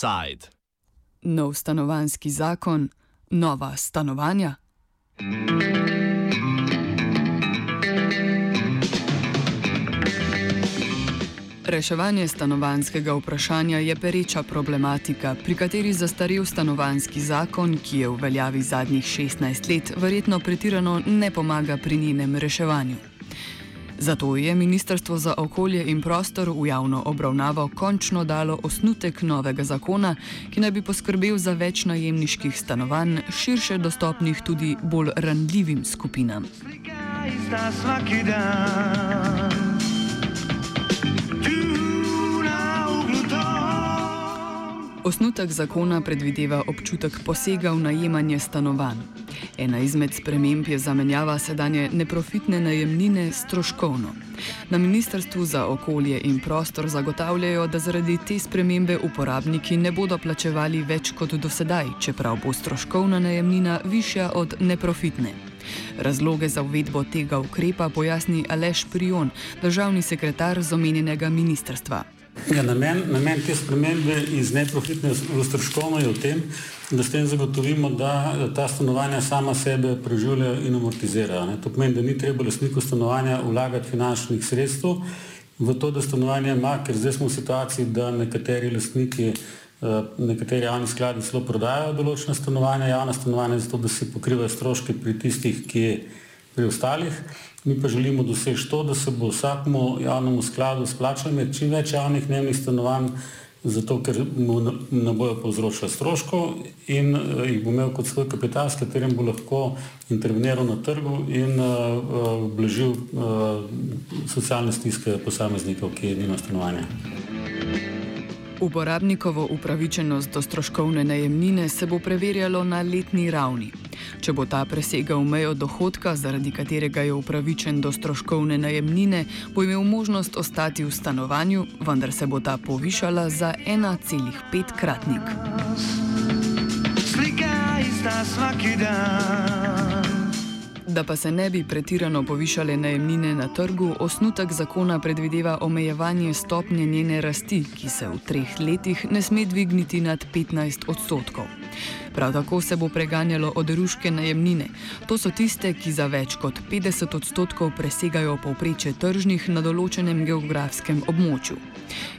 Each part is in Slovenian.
Offside. Nov stanovanski zakon, nova stanovanja. Reševanje stanovanskega vprašanja je pereča problematika, pri kateri zastarel stanovanski zakon, ki je v veljavi zadnjih 16 let, verjetno pretirano ne pomaga pri njenem reševanju. Zato je Ministrstvo za okolje in prostor v javno obravnavo končno dalo osnutek novega zakona, ki naj bi poskrbel za več najemniških stanovanj, širše dostopnih tudi bolj ranljivim skupinam. Osnutek zakona predvideva občutek posega v najemanje stanovanj. Ena izmed sprememb je zamenjava sedanje neprofitne najemnine s stroškovno. Na Ministrstvu za okolje in prostor zagotavljajo, da zaradi te spremembe uporabniki ne bodo plačevali več kot do sedaj, čeprav bo stroškovna najemnina višja od neprofitne. Razloge za uvedbo tega ukrepa pojasni Aleš Prion, državni sekretar z omenjenega ministrstva. Ja, namen, namen te spremembe iz neprofitne v stroškovno je v tem, da s tem zagotovimo, da ta stanovanja sama sebe preživljajo in amortizirajo. Ne. To pomeni, da ni treba lasniku stanovanja vlagati finančnih sredstev v to, da stanovanje ima, ker zdaj smo v situaciji, da nekateri lasniki, eh, nekateri javni skladi celo prodajajo določena stanovanja, javna stanovanja, zato da se pokrivajo stroške pri tistih, ki je pri ostalih. Mi pa želimo doseči to, da se bo vsakmu javnemu skladu splačalo imeti čim več javnih dnevnih stanovanj, zato ker mu ne bojo povzročali stroškov in uh, jih bo imel kot svoj kapital, s katerim bo lahko interveniral na trgu in uh, uh, blažil uh, socialne stiske posameznikov, ki nima stanovanja. Uporabnikovo upravičenost do stroškovne najemnine se bo preverjalo na letni ravni. Če bo ta presegal mejo dohodka, zaradi katerega je upravičen do stroškovne najemnine, bo imel možnost ostati v stanovanju, vendar se bo ta povišala za 1,5 kratnik. Slika ista vsak dan. Da pa se ne bi pretirano povišale najemnine na trgu, osnutek zakona predvideva omejevanje stopnje njene rasti, ki se v treh letih ne sme dvigniti nad 15 odstotkov. Prav tako se bo preganjalo oderuške najemnine. To so tiste, ki za več kot 50 odstotkov presegajo povpreče tržnih na določenem geografskem območju.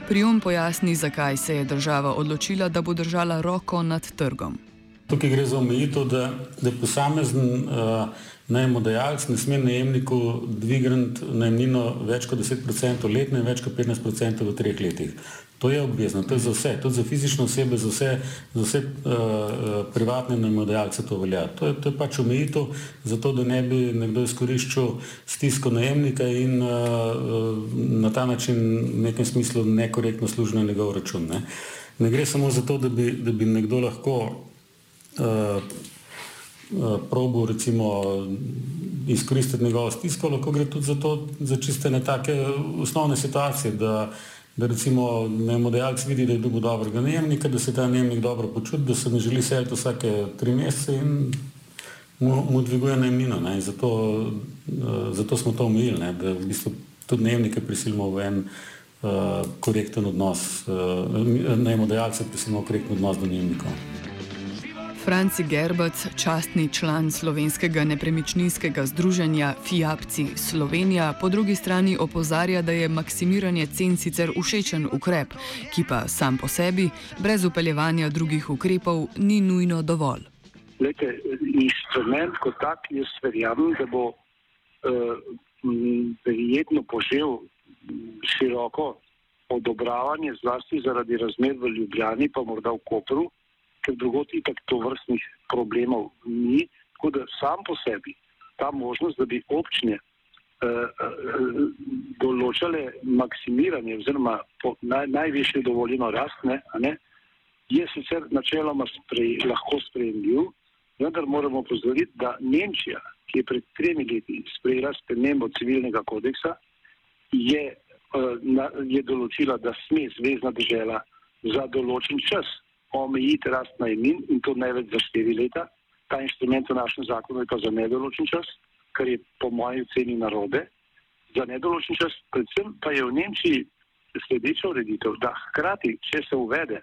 Prijom pojasni, zakaj se je država odločila, da bo držala roko nad trgom. Tukaj gre za omejitev, da, da posamezen uh, najemodajalec ne sme najemniku dvigniti najemnino več kot 10% letno in več kot 15% v treh letih. To je obvezno, to je za vse, tudi za fizične osebe, za vse, za vse uh, privatne najemodajalce to velja. To je, to je pač omejitev, zato da ne bi nekdo izkoriščal stisko najemnika in uh, na ta način v nekem smislu nekorektno služil na njegov račun. Ne. ne gre samo za to, da bi, da bi nekdo lahko uh, probo recimo izkoristiti njegovo stisko, lahko gre tudi za to, za čiste ne take osnovne situacije, da, da recimo najmodajalec vidi, da je dobil dobrega najemnika, da se ta najemnik dobro počuti, da se ne želi seliti vsake tri mesece in mu, mu dviguje najemnino. Ne. Zato, uh, zato smo to omejili, ne, da v bistvu tudi najemnike prisilimo v en uh, korekten odnos, uh, najmodajalce prisilimo v korekten odnos do najemnikov. Franci Gerbac, častni član slovenskega nepremičninskega združenja FIAPCI Slovenija, po drugi strani opozarja, da je maksimiranje cen sicer všečen ukrep, ki pa sam po sebi, brez upeljevanja drugih ukrepov, ni nujno dovolj. Lete, instrument kot tak, jaz verjamem, da bo uh, verjetno požel široko odobravanje, zlasti zaradi razmer v Ljubljani, pa morda v Kopru ker drugot itak to vrstnih problemov ni. Tako da sam po sebi ta možnost, da bi občine uh, uh, določale maksimiranje oziroma naj, najvišje dovoljeno rast, ne, ne, je sicer načeloma sprej, lahko sprejemljiv, vendar moramo pozoriti, da Nemčija, ki je pred tremi leti sprejela spremembo civilnega kodeksa, je, uh, na, je določila, da sme zvezdna država za določen čas omejiti rast najmin in to ne več za štiri leta. Ta inštrument v našem zakonu je pa za nedoločen čas, kar je po moji oceni narode. Za nedoločen čas, predvsem pa je v Nemčiji sledeča ureditev, da hkrati, če se uvede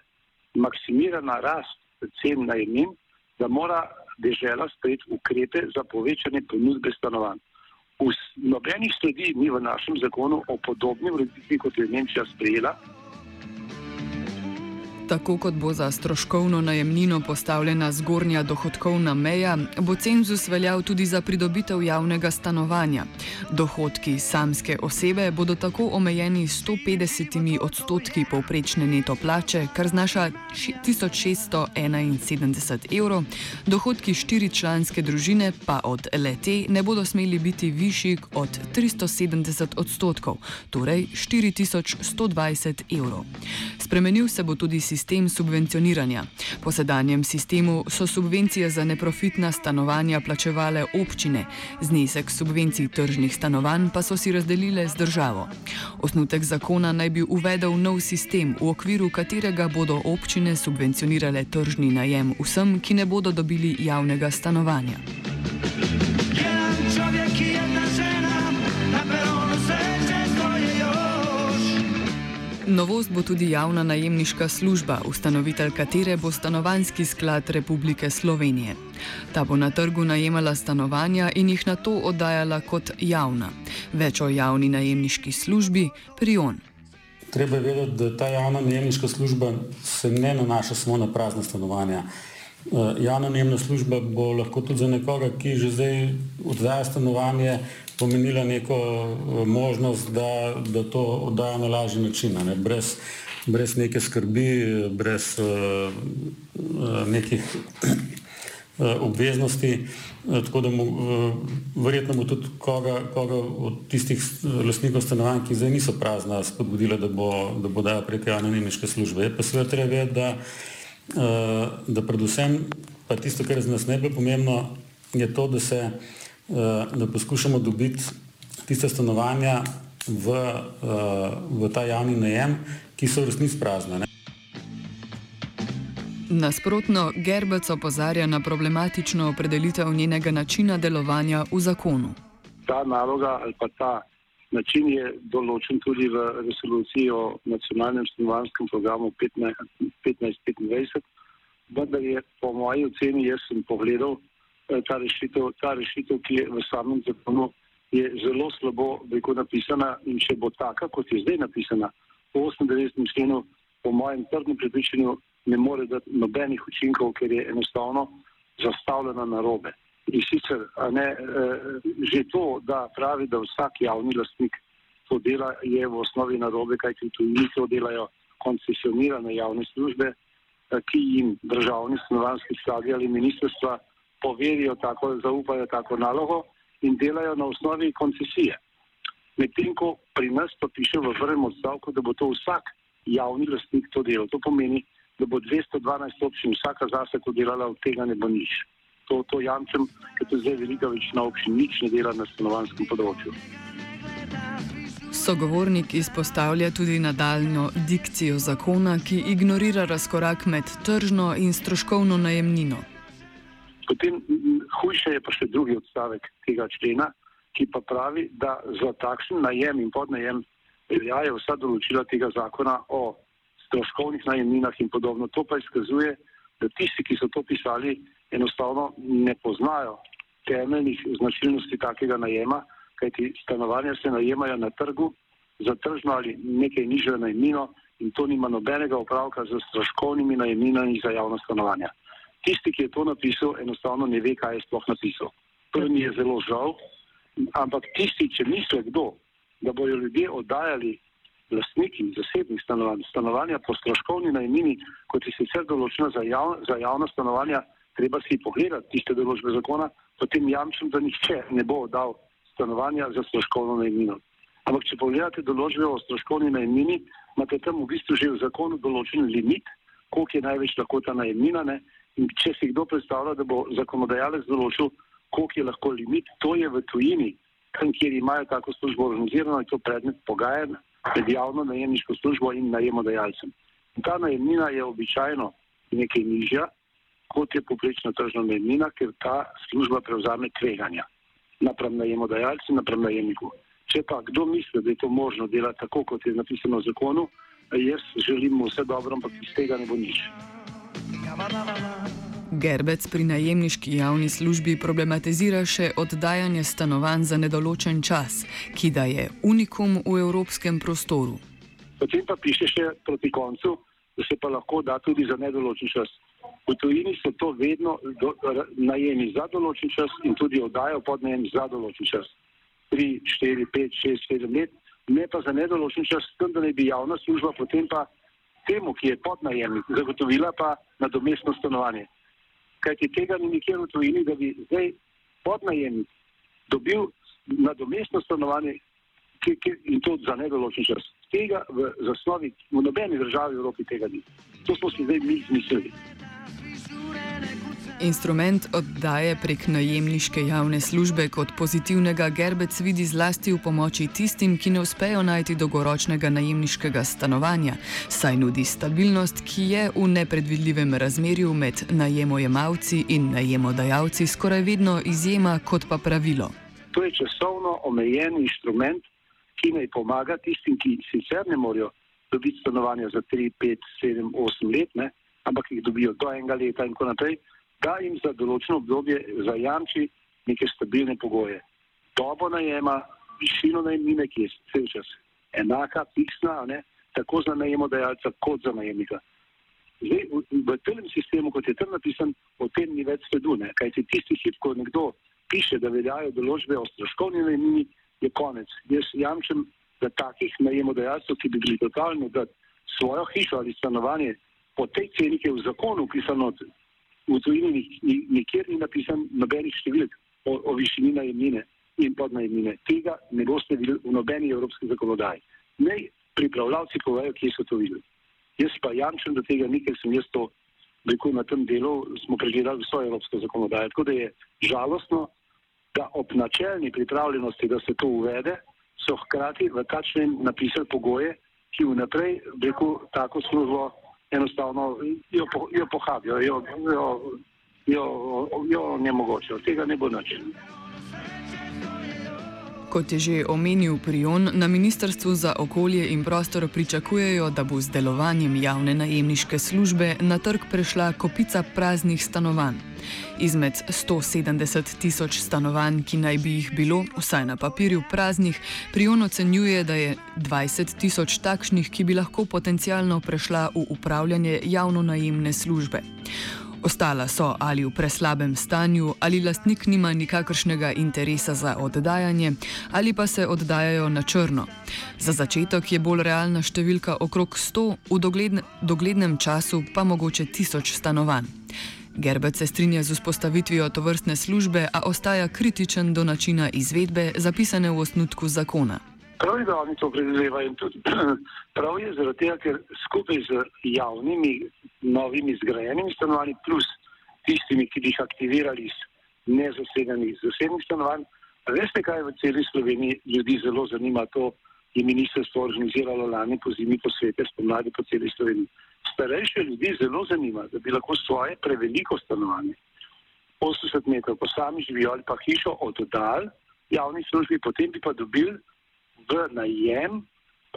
maksimirana rast cen najemnin, da mora država sprejeti ukrepe za povečanje ponudbe stanovanj. V nobenih sledi ni v našem zakonu o podobni ureditvi, kot je Nemčija sprejela. Tako kot bo za stroškovno najemnino postavljena zgornja dohodkovna meja, bo cenzus veljal tudi za pridobitev javnega stanovanja. Dohodki samske osebe bodo tako omejeni 150 odstotki povprečne neto plače, kar znaša 1671 evrov, dohodki štiričlanske družine pa od lete ne bodo smeli biti višji od 370 odstotkov, torej 4120 evrov. Spremenil se bo tudi sistem sistem subvencioniranja. Po sedanjem sistemu so subvencije za neprofitna stanovanja plačevale občine, znesek subvencij tržnih stanovanj pa so si razdelile z državo. Osnutek zakona naj bi uvedel nov sistem, v okviru katerega bodo občine subvencionirale tržni najem vsem, ki ne bodo dobili javnega stanovanja. Novost bo tudi javna najemniška služba, ustanovitelj katere bo Stanovanski sklad Republike Slovenije. Ta bo na trgu najemala stanovanja in jih na to oddajala kot javna. Več o javni najemniški službi, prion. Treba je vedeti, da ta javna najemniška služba se ne nanaša samo na prazne stanovanja. Eh, javna najemna služba bo lahko tudi za nekoga, ki že zdaj oddaja stanovanje, pomenila neko eh, možnost, da, da to oddaja na lažji način, ne? brez, brez neke skrbi, brez uh, nekih obveznosti. Tako da mu, verjetno bo tudi koga, koga od tistih lastnikov stanovanj, ki zdaj niso prazna, spodbudila, da bo, da bo dajal preko javne nemške službe. Je pa seveda treba vedeti, da, da predvsem, pa tisto, kar je za nas najbolj pomembno, je to, da se uh, da poskušamo dobiti tiste stanovanja v, eh, v ta javni najem, ki so v resnici prazne. Ne? Nasprotno, Gerbec opozarja na problematično opredelitev njenega načina delovanja v zakonu. Ta naloga ali pa ta način je določen tudi v resoluciji o nacionalnem stanovanjskem programu 15-25, vendar je po moji oceni, jaz sem pogledal, Eh, ta rešitev, ta rešitev, ki je v samem zakonu, je zelo slabo rekel, napisana in če bo taka, kot je zdaj napisana, po 98. členu, po mojem trdnem prepričanju, ne more dati nobenih učinkov, ker je enostavno zastavljena na robe. In sicer ne, eh, že to, da pravi, da vsak javni lastnik to dela, je v osnovi na robe, kajti tudi to delajo koncesionirane javne službe, eh, ki jim državni stanovanski skladi ali ministrstva poverijo tako, zaupajo tako nalogo in delajo na osnovi koncesije. Medtem ko pri nas to piše v prvem odstavku, da bo to vsak javni lastnik to delal. To pomeni, da bo 212 občin vsaka zase to delala, od tega ne bo nič. To, to jamčem, ker to zdaj velika večina občin nič ne dela na stanovanskem področju. Sogovornik izpostavlja tudi nadaljno dikcijo zakona, ki ignorira razkorak med tržno in stroškovno najemnino. Potem hujše je pa še drugi odstavek tega člena, ki pa pravi, da za takšen najem in podnajem veljajo vsa določila tega zakona o stroškovnih najemninah in podobno. To pa izkazuje, da tisti, ki so to pisali, enostavno ne poznajo temeljnih značilnosti takega najema, kajti stanovanja se najemajo na trgu za tržno ali nekaj nižjo najemnino in to nima nobenega opravka z stroškovnimi najemninami za javno stanovanje tisti, ki je to napisal, enostavno ne ve, kaj je sploh napisal. To mi je zelo žal, ampak tisti, če misli kdo, da bojo ljudje oddajali lastniki zasebnih stanovanj, stanovanja po stroškovni najmini, kot je sicer določena za, jav, za javna stanovanja, treba si pogledati tiste določbe zakona, potem jamčem, da nihče ne bo oddal stanovanja za stroškovno najmino. Ampak, če pogledate določbe o stroškovni najmini, imate tam v bistvu že v zakonu določen limit, koliko je največ lahko ta najmina, ne? In če si kdo predstavlja, da bo zakonodajalec določil, koliko je lahko limit, to je v tujini, tam, kjer imajo tako službo organizirano, je to predmet pogajanj med javno najemniško službo in najemodajalcem. In ta najemnina je običajno nekaj nižja, kot je poprečna tržna najemnina, ker ta služba prevzame tveganja napram najemodajalcu, napram najemniku. Če pa kdo misli, da je to možno delati tako, kot je napisano v zakonu, jaz želim mu vse dobro, ampak iz tega ne bo nič. Gerbec pri najemniški javni službi problematizira še oddajanje stanovanj za nedoločen čas, ki da je unikum v evropskem prostoru. Potem pa piše še proti koncu, da se pa lahko da tudi za nedoločen čas. V tujini so to vedno do, najemi za določen čas in tudi oddajo pod najem za določen čas. 3, 4, 5, 6, 7 let, ne pa za nedoločen čas, tam da ne bi javna služba potem pa temu, ki je pod najemnik, zagotovila pa nadomestno stanovanje. Kaj ti tega ni nikjer v tujini, da bi zdaj pod najemnik dobil nadomestno stanovanje ki, ki, in to za nedoločen čas. Tega v zasnovi v nobeni državi v Evropi tega ni. To smo si zdaj mi izmislili. Instrument oddaje prek najemniške javne službe kot pozitivnega gerbec vidi zlasti v pomoči tistim, ki ne uspejo najti dolgoročnega najemniškega stanovanja, saj nudi stabilnost, ki je v nepredvidljivem razmerju med najemojemalci in najemodajalci skoraj vedno izjema kot pa pravilo. To je časovno omejen instrument, ki naj pomaga tistim, ki sicer ne morejo dobiti stanovanja za 3, 5, 7, 8 let, ne, ampak jih dobijo do enega leta in tako naprej da jim za določeno obdobje zajamči neke stabilne pogoje. Dobo najema, višino najemnine, ki je vse čas enaka, fiksna, ne, tako za najemodajalca kot za najemnika. Zdaj, v, v tem sistemu, kot je tam napisan, o tem ni več sledu, kaj ti tisti hip, ko nekdo piše, da veljajo določbe o stroškovni najemnini, je konec. Jaz jamčem, da takih najemodajalcev, ki bi bili totalno, da svojo hišo ali stanovanje po tej ceni, ki je v zakonu pisano, v tujini nikjer ni napisan nobenih številk o, o višini najemnine in podnajemnine. Tega ne boste videli v nobeni evropski zakonodaji. Naj pripravljavci povejo, kje so to videli. Jaz pa jamčem, da tega ni, ker sem jaz to rekel na tem delu, smo pregledali vso evropsko zakonodajo. Tako da je žalostno, da ob načelni pripravljenosti, da se to uvede, so hkrati v tačnem napisali pogoje, ki vnaprej, rekel, tako službo enostavno jo, jo pohabijo, jo, jo, jo, jo ne mogoče. Od tega ne bo nič. Kot je že omenil Prion, na Ministrstvu za okolje in prostor pričakujejo, da bo z delovanjem javne najemniške službe na trg prešla kopica praznih stanovanj. Izmed 170 tisoč stanovanj, ki naj bi jih bilo, vsaj na papirju, praznih, Prion ocenjuje, da je 20 tisoč takšnih, ki bi lahko potencialno prešla v upravljanje javno najemne službe. Ostala so ali v preslabem stanju, ali lastnik nima nikakršnega interesa za oddajanje, ali pa se oddajajo na črno. Za začetek je bolj realna številka okrog 100, v dogledne, doglednem času pa mogoče 1000 stanovanj. Gerbec se strinja z vzpostavitvijo tovrstne službe, a ostaja kritičen do načina izvedbe, zapisane v osnutku zakona. Prav je, da oni to predvidevajo. Prav je tega, ker skupaj z javnimi, novimi zgrajenimi stanovanji, plus tistimi, ki bi jih aktivirali iz nezasedenih zasebnih stanovanj, veste, kaj v celi Sloveniji ljudi zelo zanima. To je ministrstvo organiziralo lani po zimi posvete spomladi po celi Sloveniji. Starejše ljudi zelo zanima, da bi lahko svoje preveliko stanovanje, 80 metrov, pa sami živijo ali pa hišo oddal javni službi, potem bi pa dobili v najem,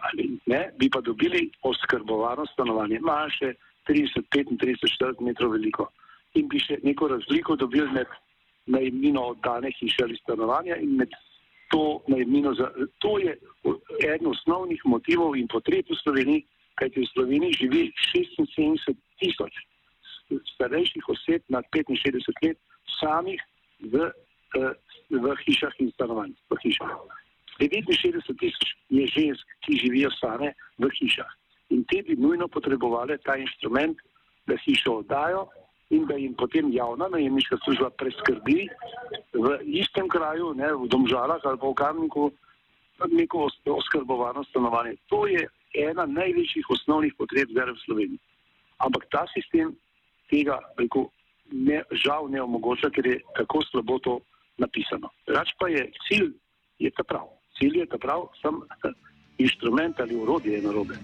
ali ne, bi pa dobili oskrbovano stanovanje, manjše 30, 35, 40 metrov veliko in bi še neko razliko dobili med najemnino oddane hiše ali stanovanja in med to najemnino. Za, to je eden osnovnih motivov in potreb v Sloveniji, kajti v Sloveniji živi 76 tisoč starejših oseb nad 65 let samih v, eh, v hišah in stanovanjih. 69 tisoč je žensk, ki živijo same v hišah. In te bi nujno potrebovali ta inštrument, da hišo oddajo in da jim potem javna najemniška služba preskrbi v istem kraju, ne, v Domžalah ali pa v Kamniku, neko oskrbovano stanovanje. To je ena največjih osnovnih potreb zdaj v Sloveniji. Ampak ta sistem tega rekel, ne, žal ne omogoča, ker je tako slabo to napisano. Rač pa je cilj, je ta prav. Cilj je ta prav, sem inštrument ali urodje je narobe.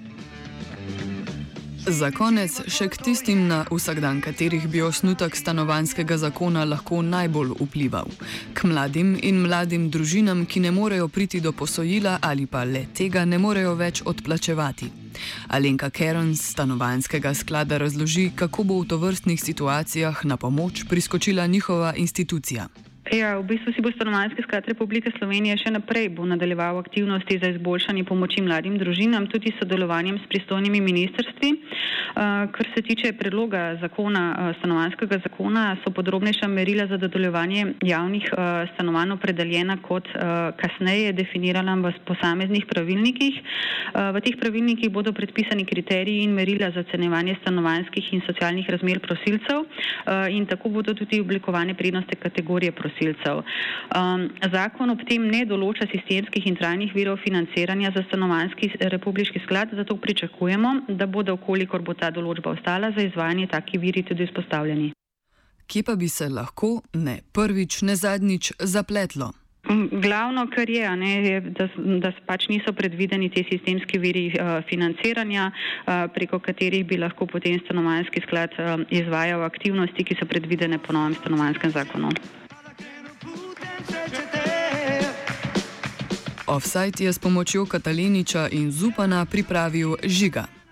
Za konec še k tistim, na vsakdan katerih bi osnutek stanovanskega zakona lahko najbolj vplival. K mladim in mladim družinam, ki ne morejo priti do posojila ali pa le tega ne morejo več odplačevati. Alenka Keren z stanovanskega sklada razloži, kako bo v tovrstnih situacijah na pomoč priskočila njihova institucija. Ja, v bistvu si bo stanovanjski sklad Republike Slovenije še naprej bo nadaljeval aktivnosti za izboljšanje pomoči mladim družinam, tudi sodelovanjem s pristojnimi ministrstvi. Kar se tiče predloga zakona, stanovanjskega zakona, so podrobnejša merila za dodeljevanje javnih stanovanj opredeljena kot kasneje definirana v posameznih pravilnikih. V teh pravilnikih bodo predpisani kriteriji in merila za ocenjevanje stanovanjskih in socialnih razmer prosilcev in tako bodo tudi oblikovane prednostne kategorije prosilcev prosilcev. Um, zakon ob tem ne določa sistemskih in trajnih virov financiranja za stanovanski republiški sklad, zato pričakujemo, da bodo, okolikor bo ta določba ostala, za izvajanje taki viri tudi vzpostavljeni. Kje pa bi se lahko ne prvič, ne zadnjič zapletlo? Mm, glavno, kar je, ne, je da, da pač niso predvideni ti sistemski viri uh, financiranja, uh, preko katerih bi lahko potem stanovanjski sklad uh, izvajal aktivnosti, ki so predvidene po novem stanovanjskem zakonu. Offside je s pomočjo Kataliniča in Zupana pripravil žiga.